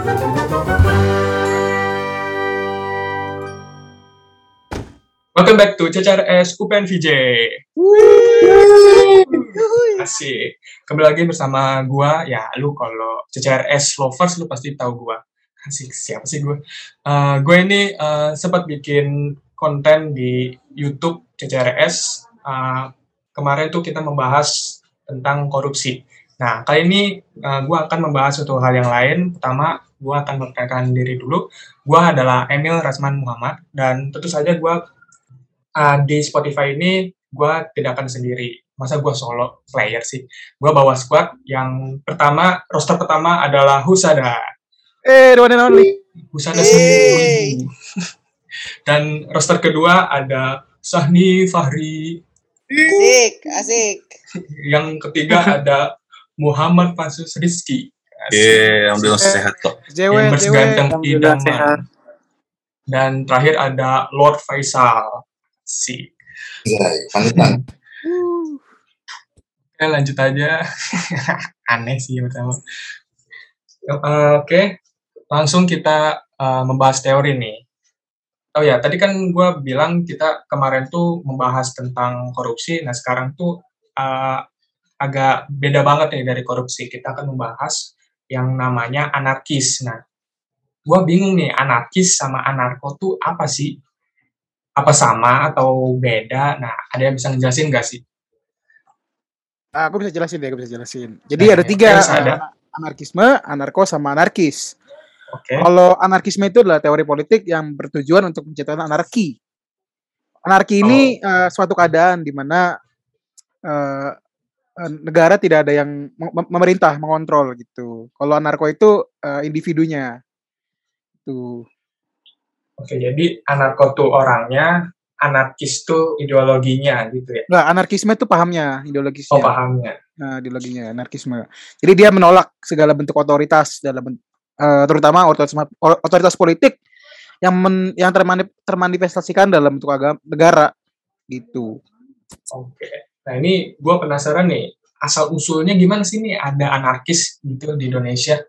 Welcome back to CCRS UPN VJ. Asik. Kembali lagi bersama gua, ya lu kalau CCRS lovers lu pasti tahu gua. Asik, siapa sih gua? Eh, gue ini eh, sempat bikin konten di YouTube CCRS. Eh, kemarin tuh kita membahas tentang korupsi. Nah, kali ini eh, gua akan membahas suatu hal yang lain. Pertama, gua akan memperkenalkan diri dulu. Gua adalah Emil Rasman Muhammad dan tentu saja gua uh, di Spotify ini gue tidak akan sendiri. Masa gue solo player sih? Gue bawa squad. Yang pertama, roster pertama adalah Husada. Eh, the one and only. Husada. 1000. Dan roster kedua ada Sahni Fahri. Asik, asik. Yang ketiga ada Muhammad Fasus Rizky. Asik. Iya, alhamdulillah Eh. sehat kok. JW, Gamers JW. ganteng idaman. sehat. Dan terakhir ada Lord Faisal. Si. Iya, panutan. Oke, lanjut aja. Aneh sih pertama. Eh, Oke, langsung kita eh, membahas teori nih. Oh ya, tadi kan gue bilang kita kemarin tuh membahas tentang korupsi. Nah, sekarang tuh agak beda banget nih dari korupsi. Kita akan membahas yang namanya anarkis. Nah, gue bingung nih, anarkis sama anarko tuh apa sih? Apa sama atau beda? Nah, ada yang bisa ngejelasin nggak sih? Ah, aku bisa jelasin deh, aku bisa jelasin. Jadi Nah, ada tiga, ada. eh, anarkisme, anarko, sama anarkis. Oke. Kalau anarkisme itu adalah teori politik yang bertujuan untuk menciptakan anarki. Anarki ini Oh. eh, suatu keadaan di mana eh, negara tidak ada yang mem- mem- memerintah mengontrol gitu. Kalau anarko itu eh, individunya. Tuh. Oke, jadi anarko tuh orangnya, anarkis tuh ideologinya gitu ya. Enggak, anarkisme itu pahamnya, ideologisnya. Oh, pahamnya. Nah, ideologinya anarkisme. Jadi dia menolak segala bentuk otoritas dalam eh, terutama otoritas otoritas politik yang men- yang termani- termanifestasikan dalam bentuk agama negara gitu. Oke. Nah, ini gue penasaran nih, asal usulnya gimana sih nih ada anarkis gitu di Indonesia?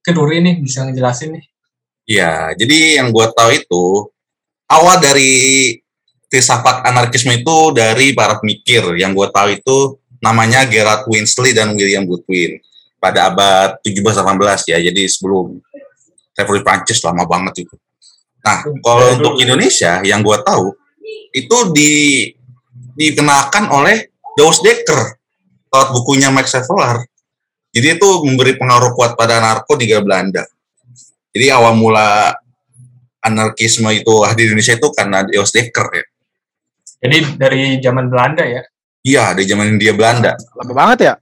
Keduri nih bisa ngejelasin nih. Iya, jadi yang gue tahu itu awal dari filsafat anarkisme itu dari para pemikir. Yang gue tahu itu namanya Gerard Winsley dan William Goodwin pada abad 17-18 ya. Jadi sebelum Revolusi Prancis lama banget itu. Nah, kalau untuk. Indonesia yang gue tahu itu di dikenakan oleh Daus Dekker lewat bukunya Max Havelaar. Jadi itu memberi pengaruh kuat pada narko di Belanda. Jadi awal mula anarkisme itu di Indonesia itu karena Daus Dekker ya. Jadi dari zaman Belanda ya. Iya, dari zaman India Belanda. Lama banget ya?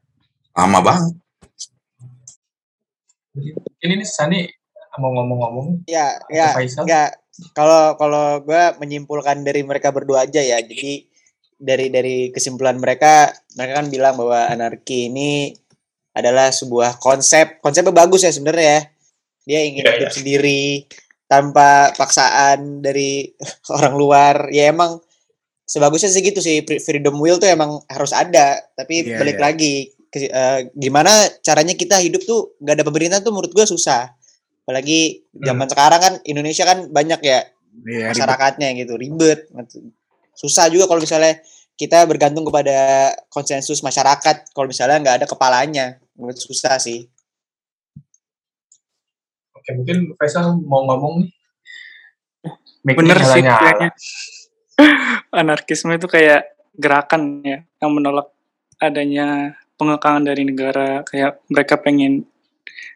Lama banget. Jadi, ini nih Sani mau ngomong-ngomong. Ya, ya, Faisal? enggak. Kalau kalau gue menyimpulkan dari mereka berdua aja ya. Jadi dari dari kesimpulan mereka, mereka kan bilang bahwa anarki ini adalah sebuah konsep. Konsepnya bagus ya sebenarnya ya. Dia ingin Iya, hidup iya. sendiri tanpa paksaan dari orang luar. Ya emang sebagusnya sih gitu sih. Fre- Freedom will tuh emang harus ada. Tapi Iya, balik iya. lagi ke- eh, gimana caranya kita hidup tuh gak ada pemerintah tuh menurut gue susah. Apalagi zaman sekarang kan Indonesia kan banyak ya Iya, masyarakatnya gitu ribet susah juga kalau misalnya kita bergantung kepada konsensus masyarakat kalau misalnya nggak ada kepalanya menurut susah sih Oke, mungkin Faisal mau ngomong nih. Bener sih kayaknya. Anarkisme itu kayak gerakan ya yang menolak adanya pengekangan dari negara kayak mereka pengen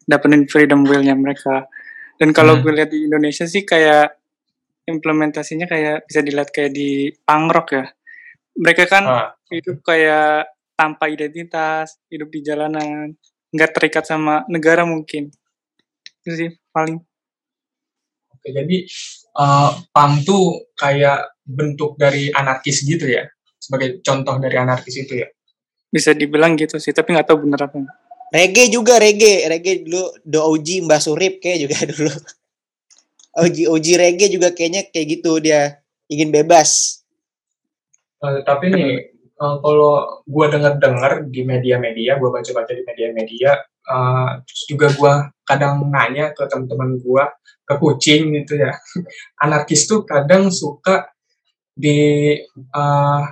dapetin freedom will-nya mereka. Dan kalau Hmm. gue lihat di Indonesia sih kayak implementasinya kayak bisa dilihat kayak di punk rock ya. Mereka kan Ah, hidup kayak tanpa identitas, hidup di jalanan, nggak terikat sama negara mungkin. Itu sih paling. Oke, jadi eh, punk tuh kayak bentuk dari anarkis gitu ya, sebagai contoh dari anarkis itu ya. Bisa dibilang gitu sih, tapi nggak tahu bener apa. enggak. reggae juga reggae reggae dulu do OG Mbah Surip kayak juga dulu OG OG reggae juga kayaknya kayak gitu dia ingin bebas. Eh, tapi nih, eh, kalau gue dengar-dengar di media-media, gue baca-baca di media-media, Eh, terus juga gua kadang nanya ke teman-teman gua ke kucing gitu ya. Anarkis tuh kadang suka di eh,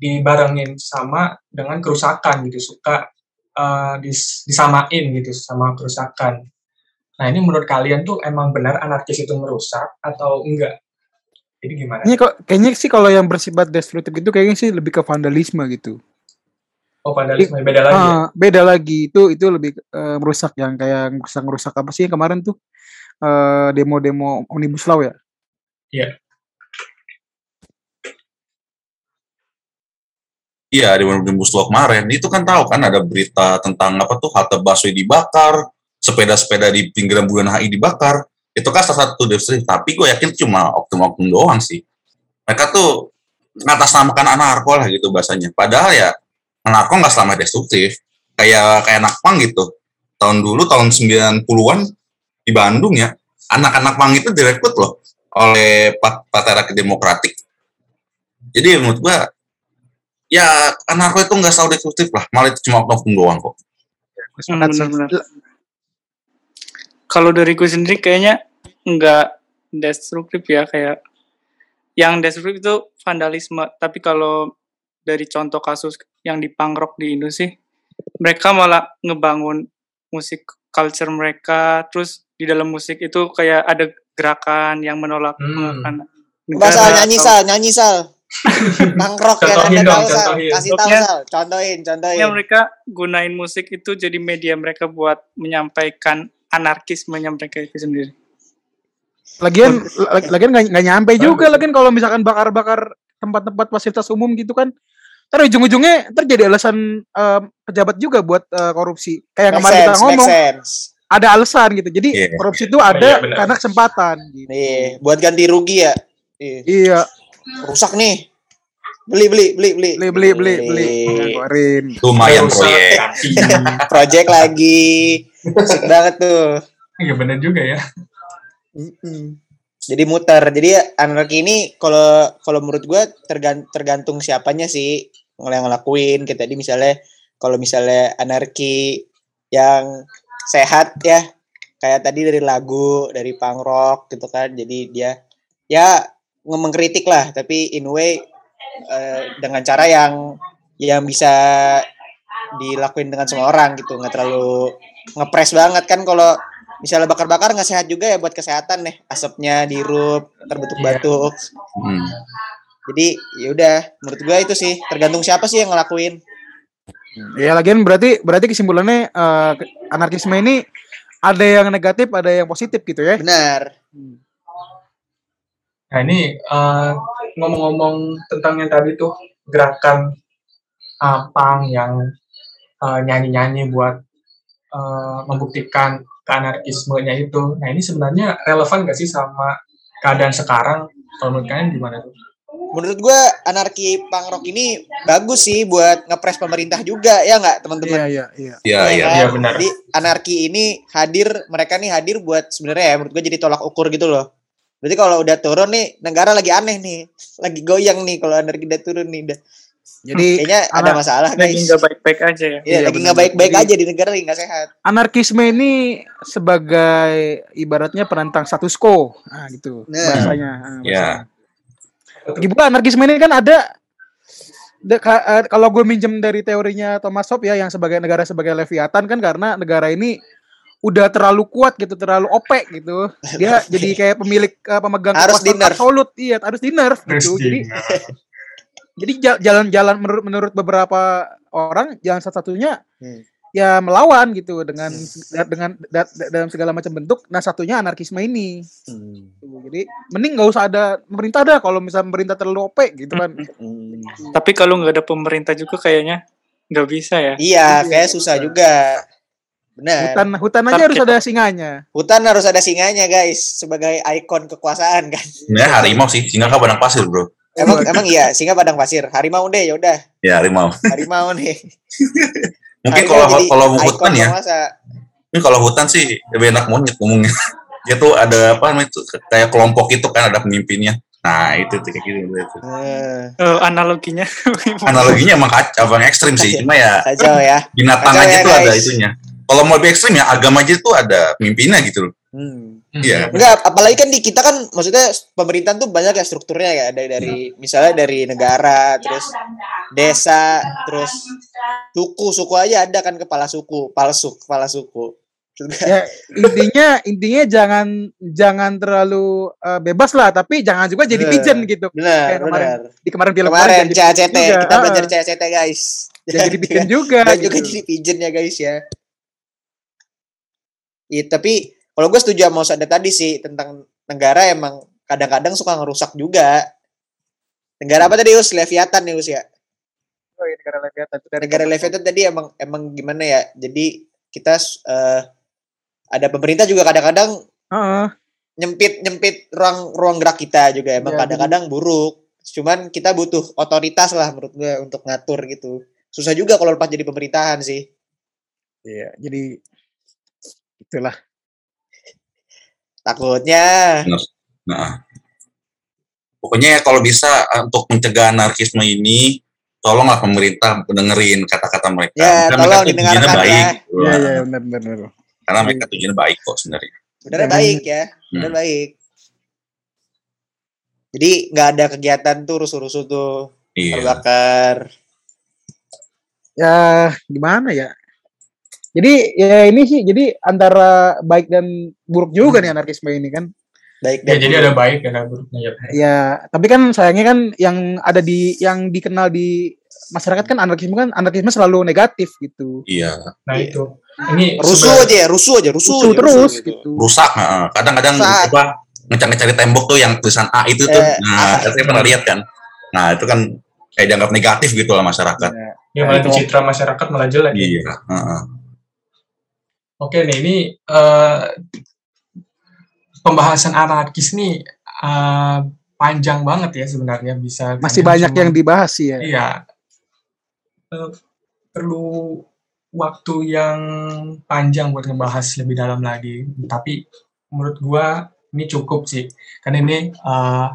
dibarengin sama dengan kerusakan gitu suka eh, dis- disamain gitu sama kerusakan nah ini menurut kalian tuh emang benar anarkis itu merusak atau enggak? Jadi gimana? Ini kok kayaknya sih kalau yang bersifat destruktif itu kayaknya sih lebih ke vandalisme gitu. oh vandalisme beda lagi ya? Ah, beda lagi. Itu itu lebih eh, merusak yang kayak merusak merusak apa sih yang kemarin tuh? Eh, demo-demo omnibus law ya. Iya. Di Omnibus Law kemarin. Itu kan tahu kan ada berita tentang apa tuh halte busway dibakar, sepeda-sepeda di pinggiran Bundaran HI dibakar. Itu kan salah satu demonstrasi. Tapi gue yakin cuma oknum-oknum doang sih. Mereka tuh ngatasnamakan anarko lah gitu bahasanya. Padahal ya anarko nggak selama destruktif. Kayak kayak anak pang gitu. Tahun dulu tahun 90-an di Bandung ya, anak-anak pang itu direkrut loh oleh Pak Patera Demokratik. Jadi menurut gua ya anarko itu nggak selalu destruktif lah malah itu cuma oknum doang kok Gue sepakat sih. benar-benar. Kalau dari gue sendiri kayaknya nggak destruktif ya kayak yang destruktif itu vandalisme. Tapi kalau dari contoh kasus yang di punk rock di Indo sih, mereka malah ngebangun musik culture mereka. Terus di dalam musik itu kayak ada gerakan yang menolak Hmm. Coba sal nyanyi atau- sal, nyanyi sal. Pangkrok ya tahu sal. Kasih tahu sal. Contohin, contohin. Ya mereka gunain musik itu jadi media mereka buat menyampaikan anarkismenya mereka itu sendiri. Lagian lag- lagian nggak nggak nyampe juga lagian kalau misalkan bakar-bakar tempat-tempat fasilitas umum gitu kan. Ntar ujung-ujungnya terjadi alasan eh, pejabat juga buat eh, korupsi. Kayak Make kemarin kita sense, ngomong ada alasan gitu. Jadi Iya. korupsi itu iya, ada benar. karena kesempatan gitu. Nih, buat ganti rugi ya. Iya. Iya, Rusak nih. Beli, beli, beli, beli. beli beli beli beli. Keluarin. lumayan proyek. Project lagi. Asik banget tuh. Iya bener juga ya. Jadi muter. Jadi anarki ini kalau kalau menurut gua tergan- tergantung siapanya sih yang ngelakuin. Kayak tadi misalnya kalau misalnya anarki yang sehat ya kayak tadi dari lagu, dari punk rock gitu kan. Jadi dia ya mengkritik lah, tapi in way eh, dengan cara yang yang bisa dilakuin dengan semua orang gitu, nggak terlalu ngepres banget kan kalau misalnya bakar-bakar nggak sehat juga ya buat kesehatan nih asapnya dirup terbentuk Iya. batuk Hmm. jadi ya udah menurut gua itu sih tergantung siapa sih yang ngelakuin Ya lagian berarti berarti kesimpulannya eh, ke- anarkisme ini ada yang negatif, ada yang positif gitu ya. benar Nah ini eh, ngomong-ngomong tentang yang tadi tuh gerakan uh, pang yang eh, nyanyi-nyanyi buat eh, membuktikan keanarkismenya itu. Nah ini sebenarnya relevan gak sih sama keadaan sekarang? Kalau menurut kalian gimana tuh? menurut gua anarki punk rock ini bagus sih buat ngepres pemerintah juga ya nggak teman-teman Iya iya iya. Iya, iya. kan? Iya, benar. Jadi anarki ini hadir mereka nih hadir buat sebenarnya ya menurut gue jadi tolak ukur gitu loh. Berarti kalau udah turun nih negara lagi aneh nih, lagi goyang nih kalau anarki udah turun nih. Udah. Jadi Kayaknya ada masalah Lagi guys. nggak baik-baik aja ya. Iya, Iya, lagi nggak baik-baik aja di negara lagi nggak sehat. anarkisme ini sebagai ibaratnya penantang status quo. Nah, gitu Nah. bahasanya. Nah, Iya. Lagi pula anarkisme ini kan ada de- ka- eh, kalau gue minjem dari teorinya Thomas Hobbes ya yang sebagai negara sebagai leviathan kan karena negara ini udah terlalu kuat gitu, terlalu opek gitu. Dia jadi kayak pemilik eh, pemegang Harus kekuasaan absolut. Iya, harus di nerf gitu. Jadi jadi ja- jalan-jalan menurut menurut beberapa orang jalan satu-satunya Hmm. ya melawan gitu dengan dengan da- da- dalam segala macam bentuk. Nah, satunya anarkisme ini. Tuh, Jadi mending nggak usah ada pemerintah dah kalau misalnya pemerintah terlalu opek gitu kan. Hmm. Tapi kalau nggak ada pemerintah juga kayaknya nggak bisa ya. Iya, kayak susah juga. Benar. Hutan hutan aja harus kita- ada singanya. Hutan harus ada singanya guys sebagai ikon kekuasaan kan. Sebenarnya harimau sih, singa kan padang pasir bro. Emang emang iya singa padang pasir. Harimau deh ya udah. Ya harimau. Harimau nih. Mungkin kalau kalau hutan ya, penguasa. ini kalau hutan sih lebih enak monyet ngomongnya. Dia tuh ada apa namanya itu kayak kelompok itu kan ada pemimpinnya. Nah itu tuh kayak gitu. gitu. Eh, Eh, analoginya Analoginya emang kacau, emang ekstrim sih. Cuma ya kacau ya. binatang Kacau aja ya, tuh ada itunya. kalau mau lebih ekstrim ya agama aja tuh ada mimpinya gitu loh. Hmm. Hmm, Iya. Enggak, apalagi kan di kita kan maksudnya pemerintahan tuh banyak ya strukturnya ya dari dari misalnya dari negara, terus desa, terus suku, suku aja ada kan kepala suku, palsu, kepala suku. Juga. ya intinya intinya jangan jangan terlalu eh, bebas lah tapi jangan juga jadi Bener. pigeon gitu Benar, Kayak kemarin. benar. di kemarin film Kemarin CACT, juga. kita belajar Ah, CACT guys. jangan jadi pigeon juga Dan juga gitu. jadi pigeon ya guys ya. Iya, tapi kalau gue setuju sama Ustadz tadi sih tentang negara emang kadang-kadang suka ngerusak juga. Negara apa tadi Us? Leviathan nih Us ya. Oh, iya, negara Leviathan itu dari Negara Leviathan tadi emang emang gimana ya? Jadi kita eh, ada pemerintah juga kadang-kadang Heeh. nyempit nyempit ruang ruang gerak kita juga emang Iya, kadang-kadang buruk. Cuman kita butuh otoritas lah menurut gue untuk ngatur gitu. Susah juga kalau lepas jadi pemerintahan sih. Iya, jadi itulah. Takutnya Nah, pokoknya ya kalau bisa eh, untuk mencegah anarkisme ini, tolonglah pemerintah dengerin kata-kata mereka. Ya, Karena tolong mereka didengarkan tujuannya baik. ya. gitu. Iya, iya, benar benar. benar. Karena mereka tujuannya baik kok sebenarnya. Jangan- baik ya, bener Hmm. baik. Jadi nggak ada kegiatan tuh rusuh-rusuh tuh Iya. terbakar. Ya, gimana ya? Jadi ya ini sih jadi antara baik dan buruk juga nih anarkisme ini kan. Baik Ya, jadi ada baik dan ada buruknya ya. Ya, tapi kan sayangnya kan yang ada di yang dikenal di masyarakat kan anarkisme kan anarkisme selalu negatif gitu. Iya. Nah Iya. itu. Ini rusuh aja ya, rusuh aja, rusuh, Rusuh aja, terus rusuh gitu. Rusak. heeh. Kadang-kadang Rusak. apa ngecar-ngecari tembok tuh yang tulisan A itu tuh. Eh, nah, saya pernah lihat kan. Nah, itu kan kayak dianggap negatif gitu lah masyarakat. Ya, Ya malah itu citra masyarakat malah jelek. Iya. heeh. Oke nih, ini eh, pembahasan anarkis nih eh, panjang banget ya sebenarnya bisa. masih banyak cuma- yang dibahas sih ya. Iya. Eh, perlu waktu yang panjang buat ngebahas lebih dalam lagi. Tapi menurut gua ini cukup sih. Karena ini eh,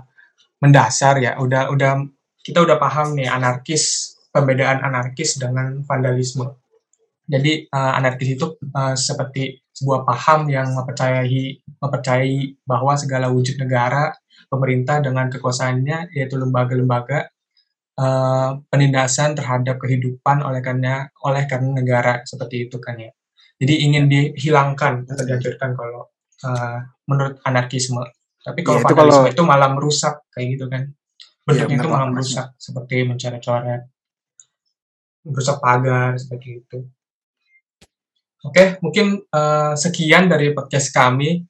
mendasar ya. Udah udah kita udah paham nih anarkis perbedaan anarkis dengan vandalisme. Jadi eh, anarkis itu eh, seperti sebuah paham yang mempercayai mempercayai bahwa segala wujud negara, pemerintah dengan kekuasaannya yaitu lembaga-lembaga eh, penindasan terhadap kehidupan oleh karena oleh karena negara seperti itu kan ya. Jadi ingin dihilangkan atau dihancurkan kalau eh, menurut anarkisme. Tapi kalau Iya, itu vandalisme kalau- itu malah merusak kayak gitu kan. Bentuknya benar itu malah merusak seperti mencoret-coret, merusak pagar seperti itu. Oke, mungkin eh, sekian dari podcast kami.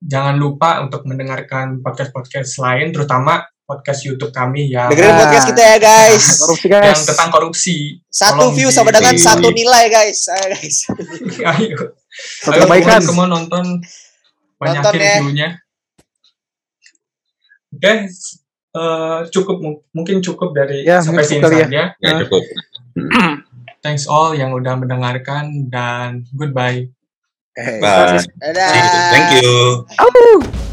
Jangan lupa untuk mendengarkan podcast-podcast lain, terutama podcast YouTube kami yang Dengerin Nah. podcast kita ya guys. Korupsi guys. yang tentang korupsi. Satu Tolong view di- sama dengan di- satu nilai guys. Ayo guys. Ayo, Satu ayo kebaikan. teman-teman nonton banyakin Nonton ya. Oke, eh, cukup mung- mungkin cukup dari Ya, sampai sini ya. saja. Ya Nah. cukup. Thanks all yang udah mendengarkan dan goodbye. Bye. Dadah. Thank you. Au.